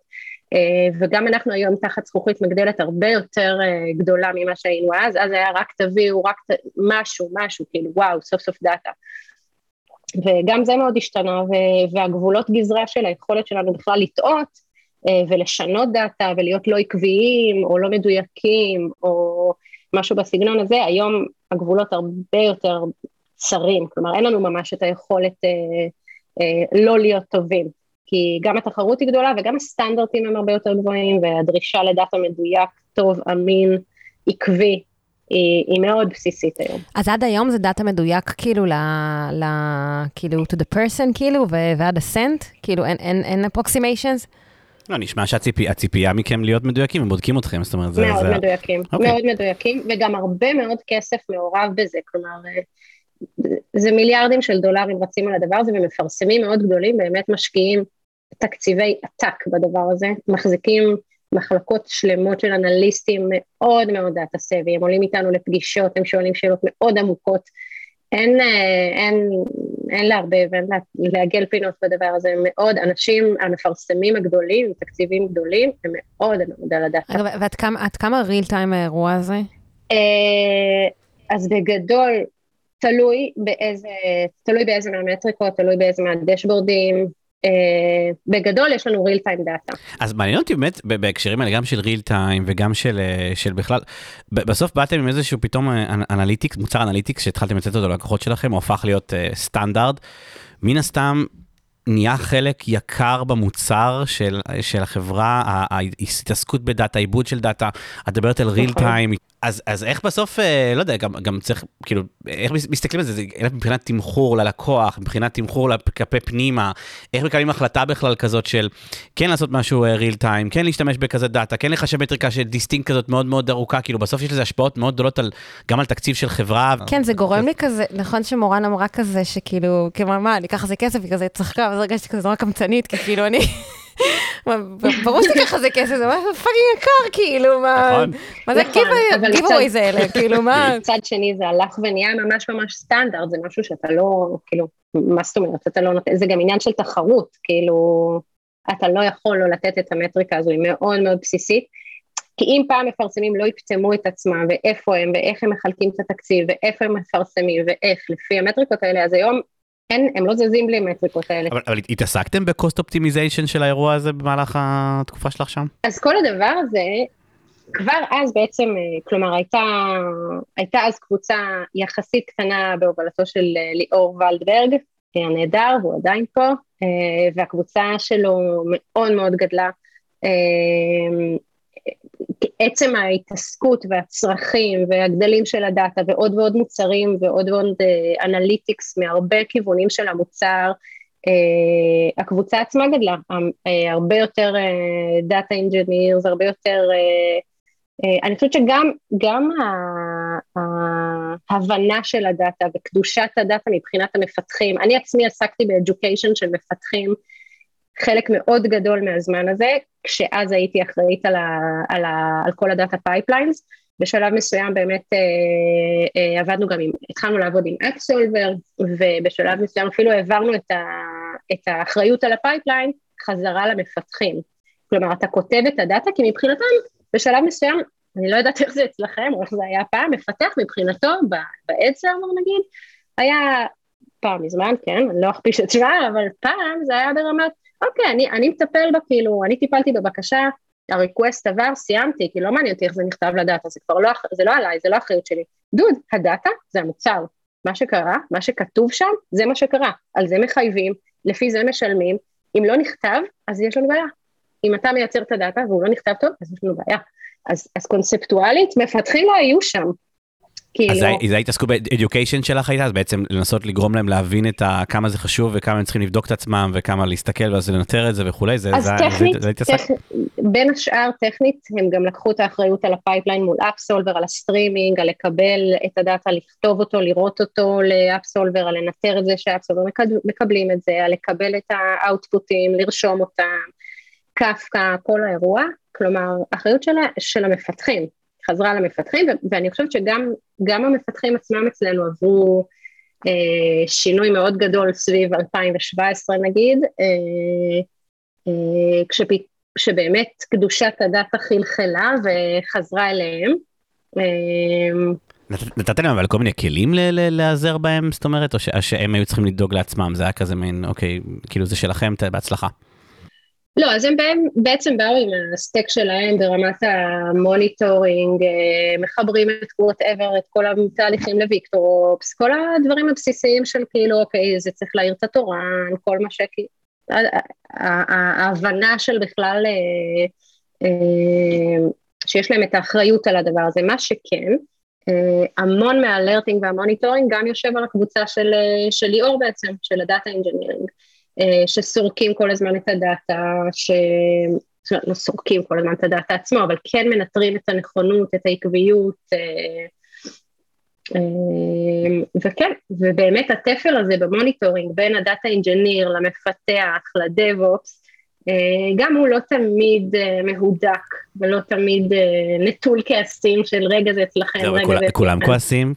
Speaker 3: וגם אנחנו היום תחת זכוכית מגדלת הרבה יותר גדולה ממה שהיינו אז, אז היה רק תביאו, רק ת... משהו, משהו, כאילו וואו, סוף סוף דאטה. וגם זה מאוד השתנה, והגבולות גזרה של היכולת שלנו בכלל לטעות, אה, ולשנות דאטה ולהיות לא עקביים או לא מדויקים או משהו בסגנון הזה, היום הגבולות הרבה יותר צרים, כלומר אין לנו ממש את היכולת אה, אה, לא להיות טובים, כי גם התחרות היא גדולה וגם הסטנדרטים הם הרבה יותר גבוהים והדרישה לדאטה מדויק, טוב, אמין, עקבי, היא, היא מאוד בסיסית היום.
Speaker 2: אז עד היום זה דאטה מדויק כאילו ל... ל כאילו to the person כאילו ועד הסנט? כאילו אין, אין, אין?
Speaker 1: לא, נשמע שהציפייה מכם להיות מדויקים, הם בודקים אתכם, זאת אומרת,
Speaker 3: זה... מאוד זה... מדויקים, okay. אוקיי. מאוד מדויקים, וגם הרבה מאוד כסף מעורב בזה, כלומר, אה, זה מיליארדים של דולרים רצים על הדבר הזה, ומפרסמים מאוד גדולים באמת משקיעים תקציבי עתק בדבר הזה, מחזיקים מחלקות שלמות של אנליסטים מאוד מאוד דאטה סבי, הם עולים איתנו לפגישות, הם שואלים שאלות מאוד עמוקות, אין, אה, אין, אין לערבב, אין לעגל פינות בדבר הזה, הם מאוד, אנשים, המפרסמים הגדולים, עם תקציבים גדולים, הם מאוד מאוד על הדאטה.
Speaker 2: ועד כמה, כמה ריל טיים האירוע הזה?
Speaker 3: אה, אז בגדול, תלוי באיזה, תלוי באיזה מהמטריקות, תלוי באיזה מה-dashboard ים, בגדול יש לנו real time data.
Speaker 1: אז מעניין אותי באמת בהקשרים האלה גם של real time וגם של, אה, של בכלל, בסוף באתם עם איזשהו פתאום analytics, מוצר analytics שהתחלתם לצאת אותו ללקוחות שלכם, הוא הפך להיות סטנדרט. מן הסתם נהיה חלק יקר במוצר של, של החברה, ההתעסקות בדאטה, עיבוד של דאטה, את מדברת על real time, נכון. אז, אז איך בסוף, אה, לא יודע, גם, גם צריך, כאילו, איך מסתכלים על זה, זה מבחינת תמחור ללקוח, מבחינת תמחור כלפי פנימה, איך מקבלים החלטה בכלל כזאת של כן לעשות משהו אה, real time, כן להשתמש בכזה דאטה, כן לחשב מטריקה של distinct כזאת מאוד מאוד ארוכה, כאילו בסוף יש לזה השפעות מאוד גדולות על, גם על תקציב של חברה.
Speaker 2: כן, זה גורם לי כזה, נכון שמורן אמרה כזה, שכאילו, כאילו, מה, אני אקח איזה כסף, כזה צחקה, ואז הרגשתי כזה נורא קמצנית, כי כאילו אני... ברור שככה זה כסף, זה משהו פאקינג יקר, כאילו, מה נכון. זה גיבווי זה אלה, כאילו, מה...
Speaker 3: מצד שני זה הלך ונהיה ממש ממש סטנדרט, זה משהו שאתה לא, כאילו, מה זאת אומרת, אתה לא נותן, זה גם עניין של תחרות, כאילו, אתה לא יכול לא לתת את המטריקה הזו, היא מאוד מאוד בסיסית. כי אם פעם מפרסמים לא יפטמו את עצמם ואיפה הם ואיך הם מחלקים את התקציב ואיפה הם מפרסמים ואיך לפי המטריקות האלה, אז היום הם לא זזים בלי המטריקות האלה.
Speaker 1: אבל, אבל התעסקתם בקוסט אופטימיזיישן של האירוע הזה במהלך התקופה שלך שם?
Speaker 3: אז כל הדבר הזה, כבר אז בעצם, אה, כלומר הייתה, הייתה אז קבוצה יחסית קטנה בהובלתו של אה, ליאור ולדברג, הנהדר, והוא עדיין פה, אה, והקבוצה שלו מאוד מאוד גדלה. עצם ההתעסקות והצרכים והגדלים של הדאטה ועוד ועוד מוצרים ועוד ועוד analytics uh, מהרבה כיוונים של המוצר, uh, הקבוצה עצמה גדלה, uh, הרבה יותר data engineers, הרבה יותר, אני חושבת שגם גם ההבנה של הדאטה וקדושת הדאטה מבחינת המפתחים, אני עצמי עסקתי ב-education של מפתחים חלק מאוד גדול מהזמן הזה, כשאז הייתי אחראית על, ה, על, ה, על כל ה-data pipelines, בשלב מסוים באמת אה, אה, עבדנו גם עם, התחלנו לעבוד עם אפסולבר, ובשלב מסוים אפילו העברנו את, ה, את האחריות על ה-pipeline חזרה למפתחים. כלומר, אתה כותב את הדאטה, כי מבחינתם, בשלב מסוים, אני לא יודעת איך זה אצלכם, או איך זה היה פעם, מפתח מבחינתו, ב-ad נגיד, היה פעם מזמן, כן, אני לא אכפיש את שמה, אבל פעם זה היה ברמת אוקיי, אני, אני מטפל בה, כאילו, אני טיפלתי בבקשה, ה-request עבר, סיימתי, כי לא מעניין אותי איך זה נכתב לדאטה, זה כבר לא, זה לא עליי, זה לא אחריות שלי. דוד, הדאטה זה המוצר. מה שקרה, מה שכתוב שם, זה מה שקרה. על זה מחייבים, לפי זה משלמים. אם לא נכתב, אז יש לנו בעיה. אם אתה מייצר את הדאטה והוא לא נכתב טוב, אז יש לנו בעיה. אז, אז conceptually ת, מפתחים לא היו שם.
Speaker 1: כאילו... אז זה ההתעסקות ב-education שלך הייתה, אז בעצם לנסות לגרום להם להבין את ה, כמה זה חשוב וכמה הם צריכים לבדוק את עצמם וכמה להסתכל ואז לנטר את זה וכולי, זה
Speaker 3: אז זה, טכנית, זה, זה, טכ... בין השאר טכנית, הם גם לקחו את האחריות על ה-pipeline מול אפסולבר, על ה-streaming, על לקבל את הדאטה, לכתוב אותו, לראות אותו לאפסולבר, על לנטר את זה שאפסולבר מקבלים את זה, על לקבל את ה-output ים, לרשום אותם, קפקא, כל האירוע, כלומר, אחריות של, של המפתחים. חזרה למפתחים, ואני חושבת שגם המפתחים עצמם אצלנו עברו אה, שינוי מאוד גדול סביב 2017 נגיד, אה, אה, כשפ, כשבאמת קדושת הדאטה חלחלה וחזרה אליהם. אה,
Speaker 1: נתתם להם אבל כל מיני כלים להיעזר בהם, זאת אומרת, או שהם היו צריכים לדאוג לעצמם, זה היה כזה מין, אוקיי, כאילו זה שלכם, בהצלחה.
Speaker 3: לא, אז הם בעצם באו עם ה-stack שלהם ברמת ה-monitoring, אה, מחברים את whatever, את כל התהליכים לוויקטורופס, כל הדברים הבסיסיים של כאילו, אוקיי, זה צריך להעיר את התורן, כל מה ש... ההבנה של בכלל אה, אה, שיש להם את האחריות על הדבר הזה, מה שכן, המון מה alerting וה monitoring גם יושב על הקבוצה של, של ליאור בעצם, של ה data engineering. אה, שסורקים כל הזמן את ה data, ש... לא סורקים כל הזמן את ה data עצמו, אבל כן מנטרים את הנכונות, את העקביות, אה, אה, וכן, ובאמת התפר הזה ב monitoring בין ה data engineer למפתח, ל DevOps, גם הוא לא תמיד מהודק ולא תמיד נטול כעסים של רגע זה אצלכם, רגע זה אצלכם.
Speaker 1: כולם כועסים?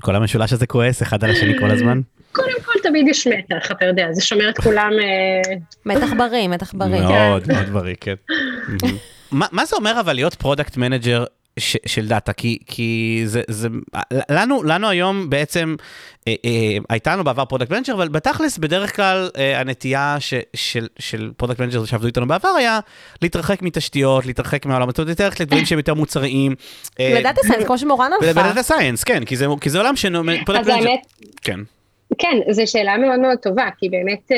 Speaker 1: כל המשולש הזה כועס אחד על השני כל הזמן?
Speaker 3: קודם כל תמיד יש מתח, אתה יודע, זה שומר את כולם... אה,
Speaker 2: מתח בריא, מתח בריא.
Speaker 1: מאוד, מאוד בריא, כן. מה זה אומר אבל להיות product manager ש, של data, כי, כי זה, זה, לנו, לנו היום בעצם, אה, אה, הייתה לנו בעבר product manager, אבל בתכלס בדרך כלל אה, הנטייה ש, של, של product manager שעבדו איתנו בעבר היה להתרחק מתשתיות, להתרחק מהעולם, זאת אומרת, ללכת לדברים שהם יותר מוצריים.
Speaker 2: אה, ל data science, כמו שמורן הלכה.
Speaker 1: ב data science, כן, כי זה, כי זה עולם של product manager. כן.
Speaker 3: כן, זו שאלה מאוד מאוד טובה, כי באמת... אה,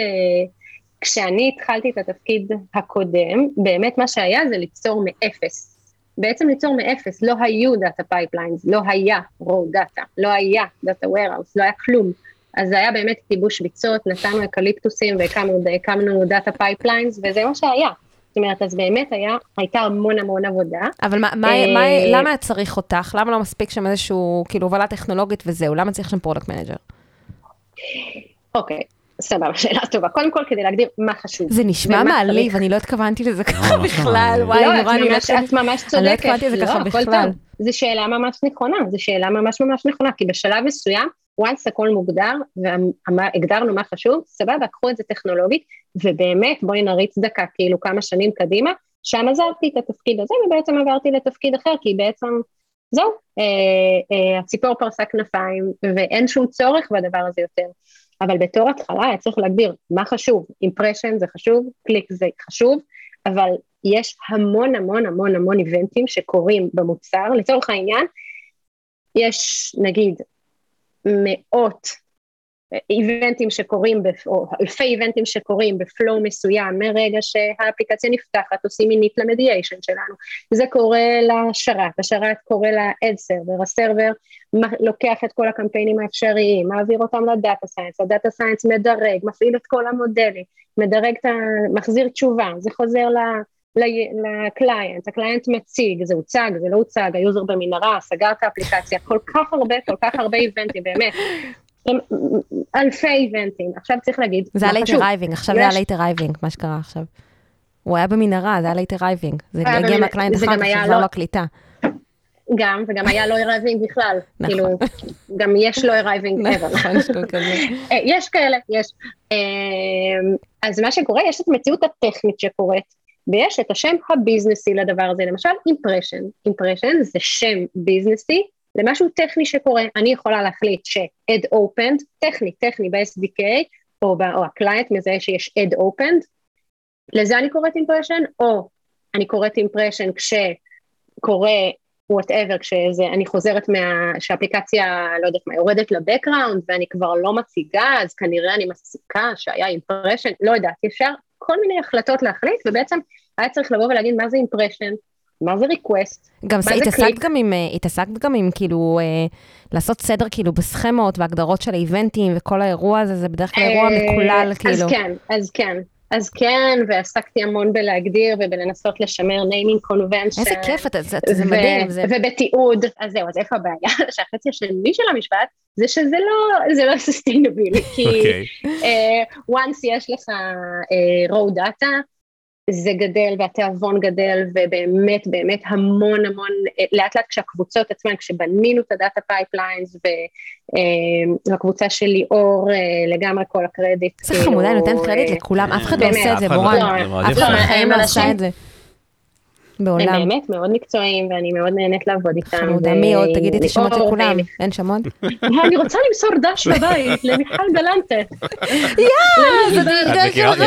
Speaker 3: כשאני התחלתי את התפקיד הקודם, באמת מה שהיה זה ליצור מאפס. בעצם ליצור מאפס, לא היו data pipelines, לא היה raw data, לא היה data warehouse, לא היה כלום. אז זה היה באמת ייבוש ביצות, נטענו אקליפטוסים והקמנו data pipelines, וזה מה שהיה. זאת אומרת, אז באמת היה, הייתה המון המון עבודה.
Speaker 2: אבל מה, מה, מה, אה, למה צריך אותך? למה לא מספיק שם איזשהו, כאילו, הובלה טכנולוגית וזהו? למה צריך שם product manager?
Speaker 3: אוקיי, סבבה, שאלה טובה. קודם כל, כדי להגדיר מה חשוב.
Speaker 2: זה נשמע מעליב, אני לא התכוונתי לזה לא, ככה בכלל.
Speaker 3: וואי, נורא, אני לא את ממש צודקת. אני לא התכוונתי לזה ככה בכלל. זו שאלה ממש נכונה, זו שאלה ממש ממש נכונה, כי בשלב מסוים, once הכל מוגדר, והגדרנו מה חשוב, סבבה, קחו את זה טכנולוגית, ובאמת בואי נריץ דקה, כאילו כמה שנים קדימה, שם עזבתי את התפקיד הזה, ובעצם עברתי לתפקיד אחר, כי בעצם, זהו, אה, אה, הציפור פרסה כנפיים, ואין שום צורך בדבר הזה יותר. אבל בתור התחלה היה צריך להגדיר מה חשוב, אימפרשן זה חשוב, קליק זה חשוב, אבל יש המון המון המון המון איבנטים שקורים במוצר, לצורך העניין, יש נגיד מאות איבנטים שקורים, או אלפי איבנטים שקורים ב flow מסוים, מרגע שהאפליקציה נפתחת, עושים init ל mediation שלנו. זה קורה לשרת, השרת קורא ל-Ad Server, ה server לוקח את כל הקמפיינים האפשריים, מעביר אותם ל data science, ה data science מדרג, מפעיל את כל המודלים, מדרג, את ה... מחזיר תשובה, זה חוזר ל... ל client, ה client מציג, זה הוצג, זה לא הוצג, ה user במנהרה, סגר את האפליקציה, כל כך הרבה, כל כך הרבה איבנטים, באמת. אלפי איבנטים, עכשיו צריך להגיד,
Speaker 2: זה היה late arriving, עכשיו זה היה late arriving, מה שקרה עכשיו. הוא היה במנהרה, זה היה late arriving, זה הגיע מה client אחר כך, כבר לא הקליטה.
Speaker 3: גם, וגם היה לא arriving בכלל, נכון. כאילו, גם יש לא arriving נכון, אה, יש כאלה, יש. אה, אז מה שקורה, יש את המציאות הטכנית שקורית, ויש את השם הביזנסי לדבר הזה, למשל impression, impression זה שם ביזנסי למשהו טכני שקורה, אני יכולה להחליט ש-ad opened, טכני, טכני ב-SDK, או, או ה client מזהה שיש ad opened, לזה אני קוראת impression, או אני קוראת impression כשקורה whatever, כשאני חוזרת מה... שהאפליקציה, לא יודעת מה, יורדת ל background ואני כבר לא מציגה, אז כנראה אני מסיקה שהיה impression, לא יודעת, אפשר כל מיני החלטות להחליט, ובעצם היה צריך לבוא ולהגיד מה זה impression, מה זה request?
Speaker 2: גם מה זה קליק? גם עם, אה, התעסקת גם עם כאילו, אה, לעשות סדר כאילו בסכמות והגדרות של האיבנטים וכל האירוע הזה, זה בדרך כלל אירוע אה, מקולל כאילו.
Speaker 3: אז כן, אז כן. אז כן, ועסקתי המון בלהגדיר ובלנסות לשמר naming convention.
Speaker 2: איזה כיף, אתה, זה, זה מדהים. זה...
Speaker 3: ובתיעוד, אז זהו, אז איפה הבעיה? שהחצי השני של המשפט זה שזה לא, זה לא sustainable, כי okay. אוקיי. uh, once יש לך uh, raw data, זה גדל והתיאבון גדל ובאמת באמת המון המון לאט לאט כשהקבוצות עצמן כשבנינו את ה data pipelines והקבוצה של ליאור לגמרי כל הקרדיט.
Speaker 2: זה חמודה, נותנת קרדיט לכולם, אף אחד לא עושה את זה, מורן, אף אחד בחיים לא עשה את זה.
Speaker 3: בעולם. הם באמת מאוד מקצועיים, ואני מאוד נהנית לעבוד איתם.
Speaker 2: חמודה, מי עוד? תגידי את השמות של כולם. אין עוד?
Speaker 3: אני רוצה למסור דש בבית למיכל גלנטה.
Speaker 2: יאה, זאת אשתו של רון.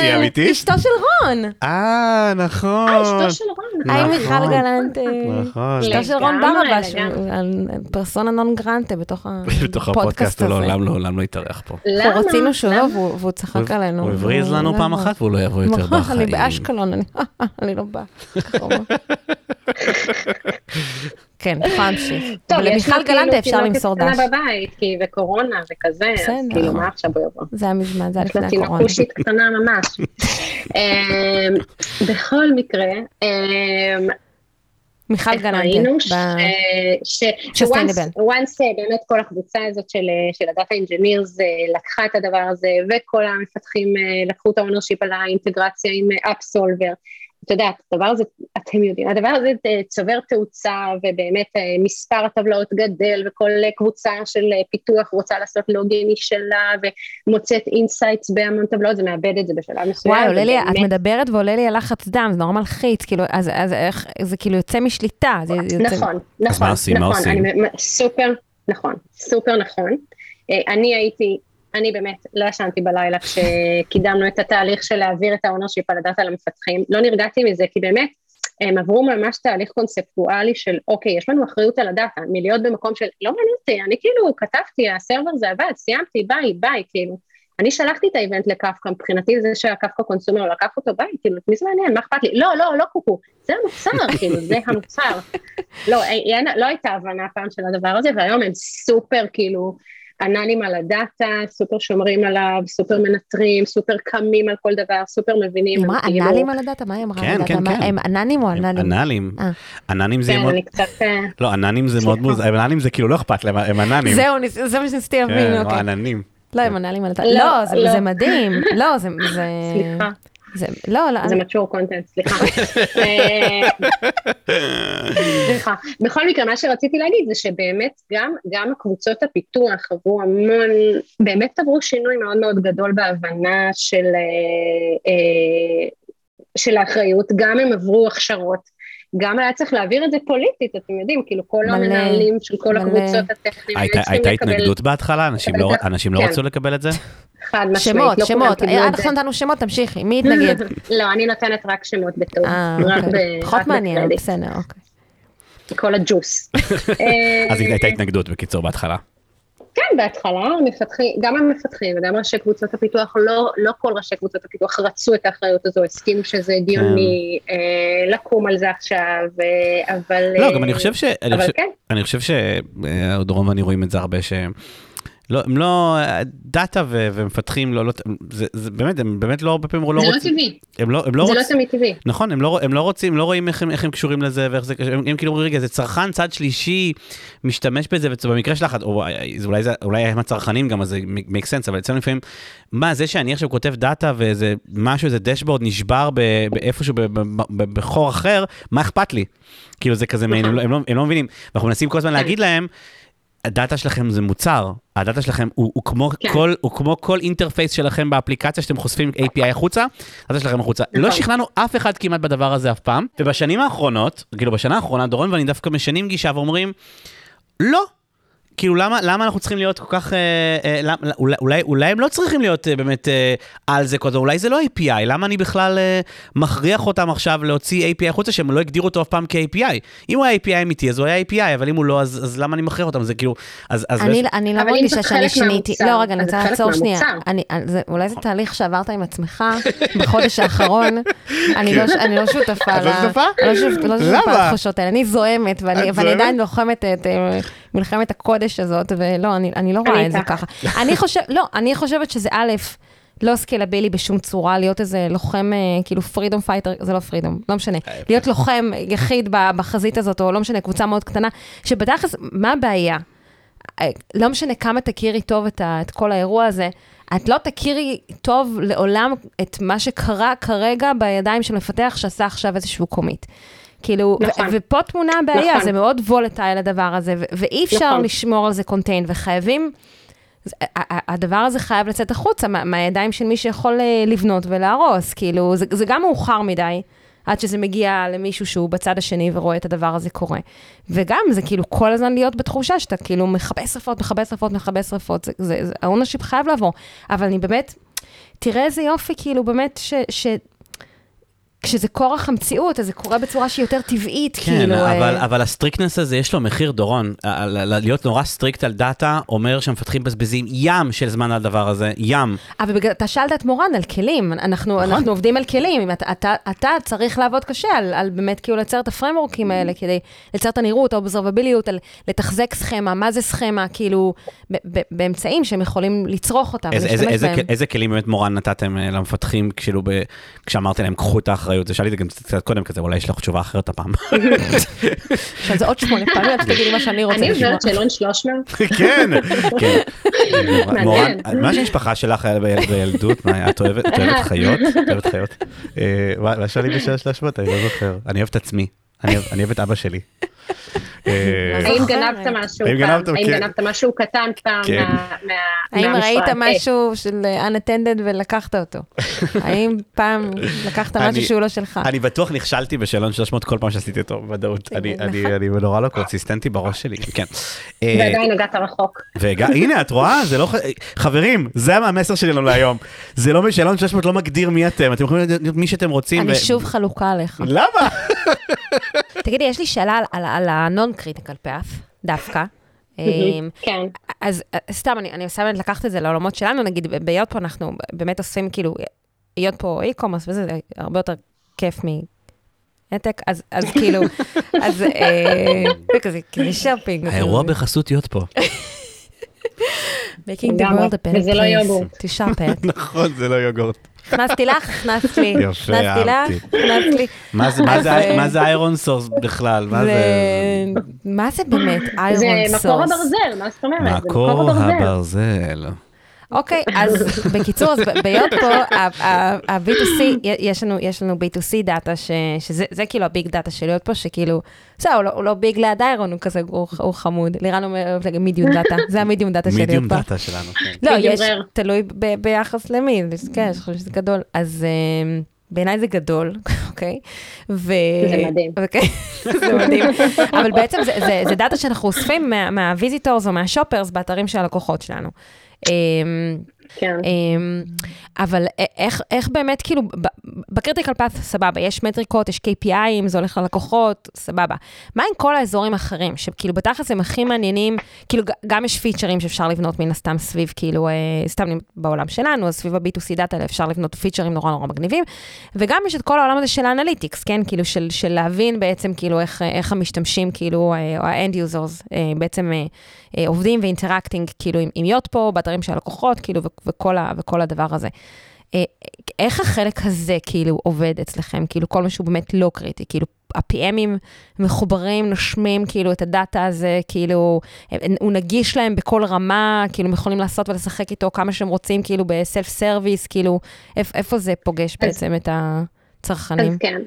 Speaker 1: היא אמיתית?
Speaker 2: אשתו של רון.
Speaker 1: אה, נכון.
Speaker 3: אה, אשתו של רון.
Speaker 2: היי מיכל גלנטה.
Speaker 1: נכון.
Speaker 2: אשתו של רון ברבש, פרסונה נון גרנטה בתוך הפודקאסט הזה.
Speaker 1: הוא לעולם לא יתארח פה.
Speaker 2: אנחנו רצינו שלא, והוא צחק עלינו.
Speaker 1: הוא הבריז לנו פעם אחת והוא לא יבוא יותר בחיים.
Speaker 2: אני באשקלון, אני לא באה. כן, יכולה להמשיך.
Speaker 3: טוב, למיכל גלנטה אפשר למסור דש. יש לו בבית, כי וקורונה וכזה, אז כאילו, מה עכשיו הוא יבוא?
Speaker 2: זה היה מזמן, זה היה לפני
Speaker 3: הקורונה. יש לו תינוקושית קטנה ממש. אמ, בכל מקרה, אמ,
Speaker 2: מיכל גלנטה.
Speaker 3: ראינו ש-once באמת כל הקבוצה הזאת של ה data engineers לקחה את הדבר הזה, וכל המפתחים לקחו את ה ownership על האינטגרציה עם Upsolver, את יודעת, הדבר הזה, אתם יודעים, הדבר הזה אה, צובר תאוצה ובאמת אה, מספר הטבלאות גדל וכל קבוצה של פיתוח רוצה לעשות logging משלה ומוצאת insights בהמון טבלאות, זה מאבד את זה בשלב מסוים.
Speaker 2: וואי, עולה לי, את מדברת ועולה לי הלחץ דם, זה נורא מלחיץ, כאילו, אז, אז איך, זה כאילו יוצא משליטה. זה,
Speaker 3: נכון,
Speaker 2: יוצא...
Speaker 3: נכון, נכון,
Speaker 1: מה עושים, מה
Speaker 3: נכון,
Speaker 1: עושים?
Speaker 3: אני, סופר, נכון, סופר נכון. אני הייתי אני באמת לא ישנתי בלילה כשקידמנו את התהליך של להעביר את ה ownership על ה data למפתחים, לא נרגעתי מזה כי באמת הם עברו ממש תהליך קונספטואלי של אוקיי, יש לנו אחריות על ה data, מלהיות במקום של לא מעניין אותי, אני כאילו כתבתי, ה server זה עבד, סיימתי, ביי, ביי, כאילו. אני שלחתי את ה event ל Kafka, מבחינתי זה שה Kafka consumer לקח אותו ביי, כאילו, מי זה מעניין, מה אכפת לי? לא, לא, לא קוקו, זה המוצר, כאילו, זה המוצר. לא, אין, לא הייתה הבנה פעם של הדבר הזה, והיום הם סופר, כאילו, אנאלים על הדאטה, סופר שומרים עליו, סופר מנטרים, סופר קמים על כל דבר, סופר מבינים.
Speaker 2: היא אמרה אנאלים על הדאטה? מה היא אמרה
Speaker 1: כן,
Speaker 2: על הדאטה?
Speaker 1: כן,
Speaker 2: מה,
Speaker 1: כן.
Speaker 2: הם אנאלים או עננים?
Speaker 1: עננים.
Speaker 2: אה.
Speaker 1: זה
Speaker 3: כן,
Speaker 1: מאוד...
Speaker 3: אני קצת... אה,
Speaker 1: לא, עננים זה מאוד. מוזר, עננים זה כאילו לא אכפת להם, הם עננים.
Speaker 2: זהו, זה מה שניסיתי להבין,
Speaker 1: כן, או
Speaker 2: אוקיי.
Speaker 1: עננים.
Speaker 2: לא, הם ענלים על הדאטה.
Speaker 3: לא,
Speaker 2: לא, זה-
Speaker 3: לא.
Speaker 2: זה מדהים. לא, זה... זה-
Speaker 3: סליחה,
Speaker 2: זה- לא, לא,
Speaker 3: זה mature content, סליחה. אה, סליחה. בכל מקרה, מה שרציתי להגיד זה שבאמת גם, גם קבוצות הפיתוח עברו המון, באמת עברו שינוי מאוד מאוד גדול בהבנה של, אה, אה, של האחריות, גם הם עברו הכשרות. גם היה צריך להעביר את זה פוליטית, אתם יודעים, כאילו כל
Speaker 2: מלא,
Speaker 3: המנהלים של כל
Speaker 2: מלא.
Speaker 3: הקבוצות הטכניות
Speaker 1: הייתה-
Speaker 3: צריכים
Speaker 1: הייתה
Speaker 3: לקבל
Speaker 1: התנגדות בהתחלה? אנשים לא- אנשים לא
Speaker 3: כן.
Speaker 1: רצו לקבל את זה?
Speaker 3: חד משמעית,
Speaker 2: שמות,
Speaker 3: לא
Speaker 2: שמות.
Speaker 3: קיבלו
Speaker 2: עד. עכשיו נתנו שמות, תמשיכי. מי התנגד?
Speaker 3: לא, אני נותנת רק שמות בטוב,
Speaker 2: אה, אוקיי. פחות מעניין. בסדר, אוקיי.
Speaker 3: כל הג'וס. אה,
Speaker 1: אז הייתה התנגדות בקיצור בהתחלה.
Speaker 3: כן, בהתחלה המפתחים, גם המפתחים וגם ראשי קבוצות הפיתוח, לא, לא כל ראשי קבוצות הפיתוח רצו את האחריות הזו, הסכימו שזה הגיוני,
Speaker 1: כן.
Speaker 3: אה, לקום על זה עכשיו, אה, אבל...
Speaker 1: לא,
Speaker 3: אה,
Speaker 1: גם אני חושב ש... אני
Speaker 3: אבל
Speaker 1: חושב-
Speaker 3: כן,
Speaker 1: אני חושב שדורון ואני רואים את זה הרבה, ש... לא, הם לא, דאטה ו- ומפתחים, לא, לא, זה, זה באמת, הם באמת לא הרבה פעמים לא
Speaker 3: זה לא
Speaker 1: רוצים,
Speaker 3: טבעי,
Speaker 1: הם לא, הם לא
Speaker 3: זה לא
Speaker 1: רוצים,
Speaker 3: תמיד טבעי.
Speaker 1: נכון, הם לא, הם לא רוצים, לא רואים איך הם, איך הם קשורים לזה ואיך זה, הם, הם כאילו אומרים, רגע, זה צרכן צד שלישי משתמש בזה, ובמקרה שלך, או, זה אולי, זה, אולי הם הצרכנים גם, אז זה make sense, אבל אצלנו לפעמים, מה, זה שאני עכשיו כותב דאטה ואיזה משהו, איזה dashboard נשבר ב- באיפשהו, ב- ב- ב- בחור אחר, מה אכפת לי? כאילו זה כזה, מעין, הם, לא, הם, לא, הם לא מבינים, ואנחנו מנסים כל הזמן להגיד להם, הדאטה שלכם זה מוצר, הדאטה שלכם הוא, הוא, כמו,
Speaker 3: כן.
Speaker 1: כל, הוא כמו כל interface שלכם באפליקציה שאתם חושפים API החוצה, הדאטה שלכם החוצה.
Speaker 3: נכון.
Speaker 1: לא שכנענו אף אחד כמעט בדבר הזה אף פעם, ובשנים האחרונות, כאילו בשנה האחרונה, דורון ואני דווקא משנים גישה ואומרים, לא. כאילו למה, למה אנחנו צריכים להיות כל כך, אה, אה, למה, אולי, אולי, אולי הם לא צריכים להיות אה, באמת אה, על זה כל הזמן, אולי זה לא API, למה אני בכלל אה, מכריח אותם עכשיו להוציא API החוצה שהם לא הגדירו אותו אף פעם כ-API? אם הוא היה API אמיתי אז הוא היה API, אבל אם הוא לא אז, אז למה אני מכריח אותם? זה כאילו, אז, אז
Speaker 2: אני, אני לא
Speaker 3: אבל אם
Speaker 2: מרגישה שאני שיניתי, לא רגע, אני רוצה לעצור שנייה. אני, זה, אולי זה תהליך שעברת עם עצמך בחודש האחרון, אני לא, אני לא שותפה,
Speaker 1: לא
Speaker 2: ל-? לא שותפה לא לתחושות האלה, אני זועמת, ואני? עדיין לוחמת את אה, מלחמת הקודש הזאת, ולא, אני, אני לא רואה את זה. ככה. אני חושבת, לא, אני חושבת שזה א', לא סקלבילי בשום צורה, להיות איזה לוחם, אה, כאילו freedom fighter, זה לא freedom, לא משנה. להיות לוחם יחיד בחזית הזאת, או לא משנה, קבוצה מאוד קטנה, שבתכלס, מה הבעיה? אה, לא משנה כמה תכירי טוב את, ה, את כל האירוע הזה, את לא תכירי טוב לעולם את מה שקרה כרגע בידיים של מפתח שעשה עכשיו איזשהו commit. כאילו, ו-
Speaker 3: נכון.
Speaker 2: ופה טמונה הבעיה,
Speaker 3: נכון.
Speaker 2: זה מאוד volatile הדבר הזה, ואי אפשר
Speaker 3: נכון.
Speaker 2: לשמור על זה contained, וחייבים, הדבר הזה חייב לצאת החוצה מה- מהידיים של מי שיכול אה, לבנות ולהרוס, כאילו, זה, זה גם מאוחר מדי. עד שזה מגיע למישהו שהוא בצד השני ורואה את הדבר הזה קורה. וגם זה כאילו כל הזמן להיות בתחושה שאתה כאילו מכבה שרפות, מכבה שרפות, מכבה שרפות, זה, זה, זה, חייב לעבור. אבל אני באמת, תראה איזה יופי, כאילו באמת, ש, ש, כשזה כורח המציאות, אז זה קורה בצורה שהיא יותר טבעית,
Speaker 1: כן,
Speaker 2: כאילו...
Speaker 1: אבל,
Speaker 2: אה,
Speaker 1: אבל ה strictness הזה יש לו מחיר, דורון. להיות נורא strict על דאטה אומר שמפתחים מבזבזים ים של זמן על הדבר הזה, ים.
Speaker 2: אבל בגלל, אתה שאלת את מורן על כלים, אנחנו,
Speaker 1: נכון.
Speaker 2: אנחנו עובדים על כלים, אתה, אתה, אתה צריך לעבוד קשה על, על באמת כאילו לייצר את הפריימוורקים האלה, כדי לייצר את הנראות, האובזרבביליות, על לתחזק סכמה, מה זה סכמה, כאילו, ב, ב, באמצעים שהם יכולים לצרוך אותם
Speaker 1: איזה, איזה, איזה. איזה כלים באמת מורן נתתם אה, למפתחים, כאילו, ב, כשאמרתם להם, קחו את האחריות אחריות, שאלתי את זה גם קצת קודם כזה, אולי יש לך תשובה אחרת הפעם.
Speaker 2: עכשיו זה עוד שמונה פעמים, אז תגידי מה שאני רוצה
Speaker 3: אני
Speaker 2: לשמוע.
Speaker 3: עוברת שאלון 300.
Speaker 1: כן, כן.
Speaker 3: מעניין.
Speaker 1: מורן, מה שהמשפחה שלך היה בילדות, מה, את אוהבת את אוהבת חיות? את אוהבת חיות? אה, מה שואלים בשעה 300? אני לא זוכר. אני אוהב את עצמי. אני אוהב- את אבא שלי. אה,
Speaker 2: מה
Speaker 3: האם? גנבת משהו
Speaker 1: האם
Speaker 3: פעם?
Speaker 1: גנבת,
Speaker 3: האם
Speaker 1: כן.
Speaker 3: גנבת משהו קטן פעם
Speaker 1: כן.
Speaker 3: מה- מה-
Speaker 2: האם
Speaker 3: מהמשרד?
Speaker 2: ראית
Speaker 3: אה,
Speaker 2: משהו של unattended ולקחת אותו? האם פעם לקחת משהו שהוא לא שלך?
Speaker 1: אני בטוח נכשלתי בשאלון 300 כל פעם שעשיתי אותו, בוודאות. אני-
Speaker 2: נכון.
Speaker 1: אני אני נורא לא קונסיסטנטי בראש שלי, כן. אה,
Speaker 3: ועדיין הגעת רחוק.
Speaker 1: והנה, את רואה? זה לא... חברים, זה המסר שלי לנו להיום. זה לא, שאלון 600 לא מגדיר מי אתם, אתם יכולים להיות מי שאתם רוצים.
Speaker 2: אני שוב חלוקה עליך.
Speaker 1: למה?
Speaker 2: תגידי, יש לי שאלה על- על- ה-non-critical path, דווקא. אמ,
Speaker 3: כן.
Speaker 2: אז אה, סתם, אני, אני מסיימת לקחת את זה לעולמות שלנו, נגיד, ב- בהיות פה אנחנו באמת עושים, כאילו, היות פה e-commerce וזה, זה הרבה יותר כיף מהעתק, אז, אז כאילו, אז אה, וכזה, כזה שופינג.
Speaker 1: האירוע בחסות להיות פה.
Speaker 2: making the world a better
Speaker 3: וזה לא
Speaker 2: place
Speaker 3: יוגורט.
Speaker 2: at.
Speaker 1: נכון, זה לא יוגורט.
Speaker 2: הכנסתי לך, הכנסת לי,
Speaker 1: יפה,
Speaker 2: הכנסתי לך,
Speaker 1: אהבתי.
Speaker 2: הכנסת לי.
Speaker 1: מה זה- זה-
Speaker 2: אה,
Speaker 1: זה איירון סורס בכלל? מה זה?
Speaker 2: זה- מה זה באמת
Speaker 3: זה
Speaker 2: איירון
Speaker 3: מקור
Speaker 2: סורס?
Speaker 3: הברזל, מה זאת אומרת? זה
Speaker 1: מקור הברזל.
Speaker 2: אוקיי, אז בקיצור, אז פה, ה- ה- ה-B2C, יש לנו, יש לנו B2C דאטה, ש- שזה זה כאילו ה big data של Yotpo, שכאילו, בסדר, הוא לא- הוא לא big ליד iron, הוא כזה, הוא הוא חמוד. לירן אומר, medium data, זה ה medium data של
Speaker 1: Yotpo
Speaker 2: medium.
Speaker 1: דאטה שלנו, כן.
Speaker 2: לא, יש. תלוי ב- ביחס למי, זה- כן, אני חושבת שזה גדול. אז אמ, בעיניי זה גדול, אוקיי? ו...
Speaker 3: זה מדהים.
Speaker 2: אוקיי, זה מדהים. אבל בעצם זה, זה, זה דאטה שאנחנו אוספים מה- מה visitors או מה shoppers באתרים של הלקוחות שלנו. אמ,
Speaker 3: כן.
Speaker 2: אמ, אבל איך, איך באמת, כאילו, ב critical path, סבבה, יש מטריקות, יש KPIים, זה הולך ללקוחות, סבבה. מה עם כל האזורים האחרים, שכאילו בתכלס הם הכי מעניינים, כאילו גם יש פיצ'רים שאפשר לבנות מן הסתם סביב, כאילו, אה, סתם בעולם שלנו, אז סביב ה-B2C דאטה אפשר לבנות פיצ'רים נורא נורא מגניבים, וגם יש את כל העולם הזה של ה analytics, כן, כאילו, של, של להבין בעצם, כאילו, איך, איך המשתמשים, כאילו, אה, או ה end users, אה, בעצם עובדים ו interacting, כאילו, עם, עם Yotpo, באתרים של הלקוחות, כאילו, ו- וכל, ה, וכל הדבר הזה. אה, איך החלק הזה כאילו עובד אצלכם, כאילו כל מה שהוא באמת לא קריטי, כאילו ה-PMים מחוברים, נושמים כאילו את הדאטה הזה, כאילו אה, הוא נגיש להם בכל רמה, כאילו הם יכולים לעשות ולשחק איתו כמה שהם רוצים, כאילו ב self service, כאילו איפ, איפה זה פוגש
Speaker 3: אז-
Speaker 2: בעצם את הצרכנים?
Speaker 3: אז כן.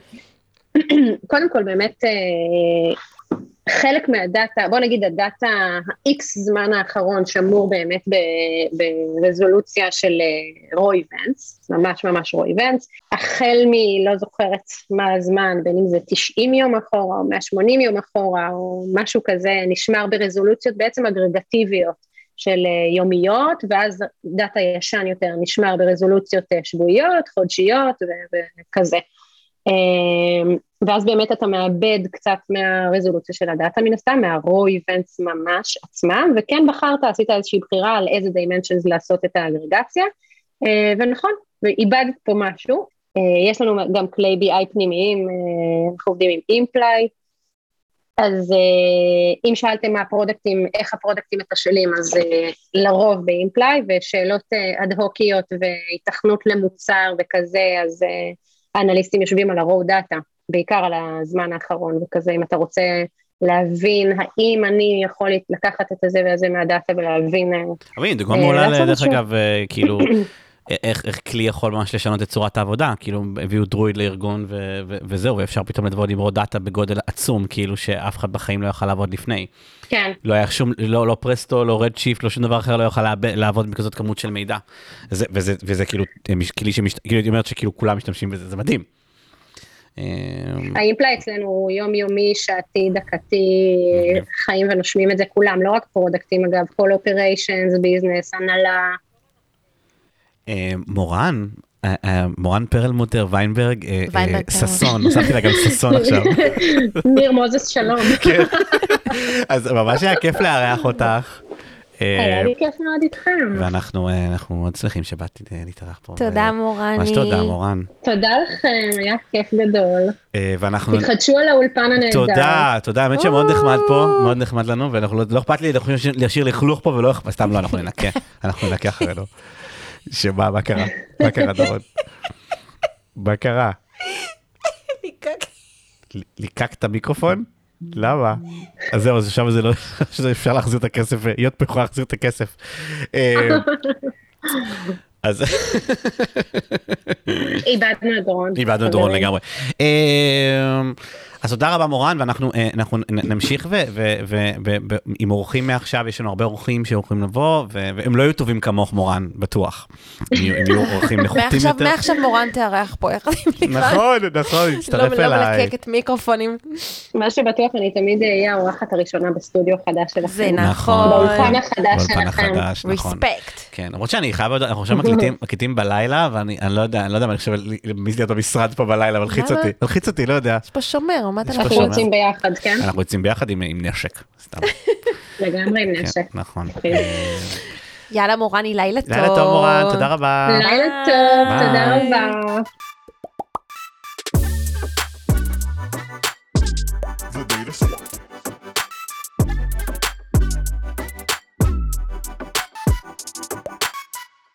Speaker 3: קודם כל באמת אה, חלק מהדאטה, בוא נגיד הדאטה ה-X זמן האחרון שמור באמת ברזולוציה של רו איבנטס, ממש ממש רו איבנטס, החל מלא זוכרת מה הזמן, בין אם זה 90 יום אחורה או 180 יום אחורה או משהו כזה, נשמר ברזולוציות בעצם אגרגטיביות של אה, יומיות, ואז דאטה ישן יותר נשמר ברזולוציות אה, שבועיות, חודשיות וכזה. אמ, ואז באמת אתה מאבד קצת מהרזולוציה של הדאטה מן הסתם, מה-raw events ממש עצמם, וכן בחרת, עשית איזושהי בחירה על איזה dimensions לעשות את האגרגציה, אה, ונכון, ואיבדת פה משהו. אה, יש לנו גם כלי BI פנימיים, אה, אנחנו עובדים עם אימפליי, אז אם שאלתם מה הפרודקטים, איך הפרודקטים מתשאלים, אז לרוב באימפליי, ושאלות אד הוקיות והיתכנות למוצר וכזה, אז האנליסטים יושבים על ה-raw data, בעיקר על הזמן האחרון וכזה, אם אתה רוצה להבין האם אני יכול לקחת את הזה והזה מהדאטה ולהבין... אה,
Speaker 1: אבל הנה, דוגמה
Speaker 3: אה,
Speaker 1: מעולה, דרך. אגב, אה, כאילו, איך איך כלי יכול ממש לשנות את צורת העבודה, כאילו, הביאו דרויד לארגון ו- ו- וזהו, ואפשר פתאום לעבוד עם רו דאטה בגודל עצום, כאילו שאף אחד בחיים לא יכל לעבוד לפני.
Speaker 3: כן,
Speaker 1: לא היה שום, לא, לא Presto, לא Redshift, לא שום דבר אחר לא לעב- לעבוד בכזאת כמות של מידע. זה, וזה, וזה כאילו, כלי שמשת... כאילו, היא אומרת שכאילו כולם משתמשים בזה, זה מדהים. אה,
Speaker 3: האימפליי אצלנו הוא יומיומי, שעתי, דקתי. חיים ונושמים את זה כולם, לא רק פרודקטים אגב, כל operations, business, הנהלה,
Speaker 1: מורן, אה, אה, מורן פרלמוטר ויינברג, אה,
Speaker 2: ויינברג,
Speaker 1: אה,
Speaker 2: כן.
Speaker 1: ששון, הוספתי לה גם ששון עכשיו.
Speaker 3: ניר מוזס שלום.
Speaker 1: כן. אז ממש היה כיף לארח אותך. אה,
Speaker 3: היה לי כיף מאוד איתכם.
Speaker 1: ואנחנו אה, אנחנו מאוד שמחים שבאת אה, להתארח פה.
Speaker 2: תודה מורני.
Speaker 1: ממש תודה מורן.
Speaker 3: תודה לכם, היה כיף גדול.
Speaker 1: אה, ואנחנו...
Speaker 3: תתחדשו על האולפן הנהדר.
Speaker 1: תודה, תודה, האמת שמאוד נחמד פה, מאוד נחמד לנו, ואנחנו לא לא אכפת לי אנחנו להשאיר לכלוך פה ולא אכפת, סתם לא, אנחנו ננקה, אנחנו ננקה אחרינו. שמה, מה קרה? מה קרה דורון? מה קרה? ליקקת המיקרופון? למה? אז זהו, אז עכשיו זה לא, שזה אפשר להחזיר את הכסף, להיות פה יכולה להחזיר את הכסף. אה, אז
Speaker 3: איבדנו את דורון.
Speaker 1: איבדנו את דורון לגמרי. אה, אז תודה רבה מורן, ואנחנו אה, נמשיך ו- ו- ו- ו- ו- עם אורחים מעכשיו, יש לנו הרבה אורחים שיכולים לבוא, ו- והם לא יהיו טובים כמוך מורן, בטוח. הם יהיו אורחים נחותים יותר.
Speaker 2: מעכשיו מורן תארח פה יחד עם לירן.
Speaker 1: נכון, נכון, הצטרף
Speaker 2: לא, לא
Speaker 1: אליי.
Speaker 2: מלקקת מיקרופונים.
Speaker 3: מה שבטוח, אני תמיד אהיה האורחת הראשונה בסטודיו חדש שלכם.
Speaker 2: זה
Speaker 1: נכון.
Speaker 2: נכון.
Speaker 3: באולפן החדש
Speaker 1: באולפן
Speaker 3: שלכם.
Speaker 1: החדש, נכון.
Speaker 2: ריספקט.
Speaker 1: כן, למרות שאני חייב, אנחנו עכשיו מקליטים, בלילה, ואני אני לא יודע, אני לא יודע מה אני חושב, מי זה להיות במשרד פה בלילה, מלחיץ? אותי, מלחיץ אותי, לא יודע.
Speaker 2: יש פה שומר, מה אתה
Speaker 1: יש פה
Speaker 3: אנחנו
Speaker 1: שומר.
Speaker 3: יוצאים ביחד, כן?
Speaker 1: אנחנו יוצאים ביחד עם עם נשק, סתם.
Speaker 3: לגמרי עם נשק.
Speaker 1: כן, נכון.
Speaker 3: כן.
Speaker 1: אה,
Speaker 2: יאללה מורני, לילה טוב.
Speaker 1: לילה טוב מורן, תודה רבה.
Speaker 3: לילה טוב,
Speaker 2: ביי.
Speaker 3: תודה רבה.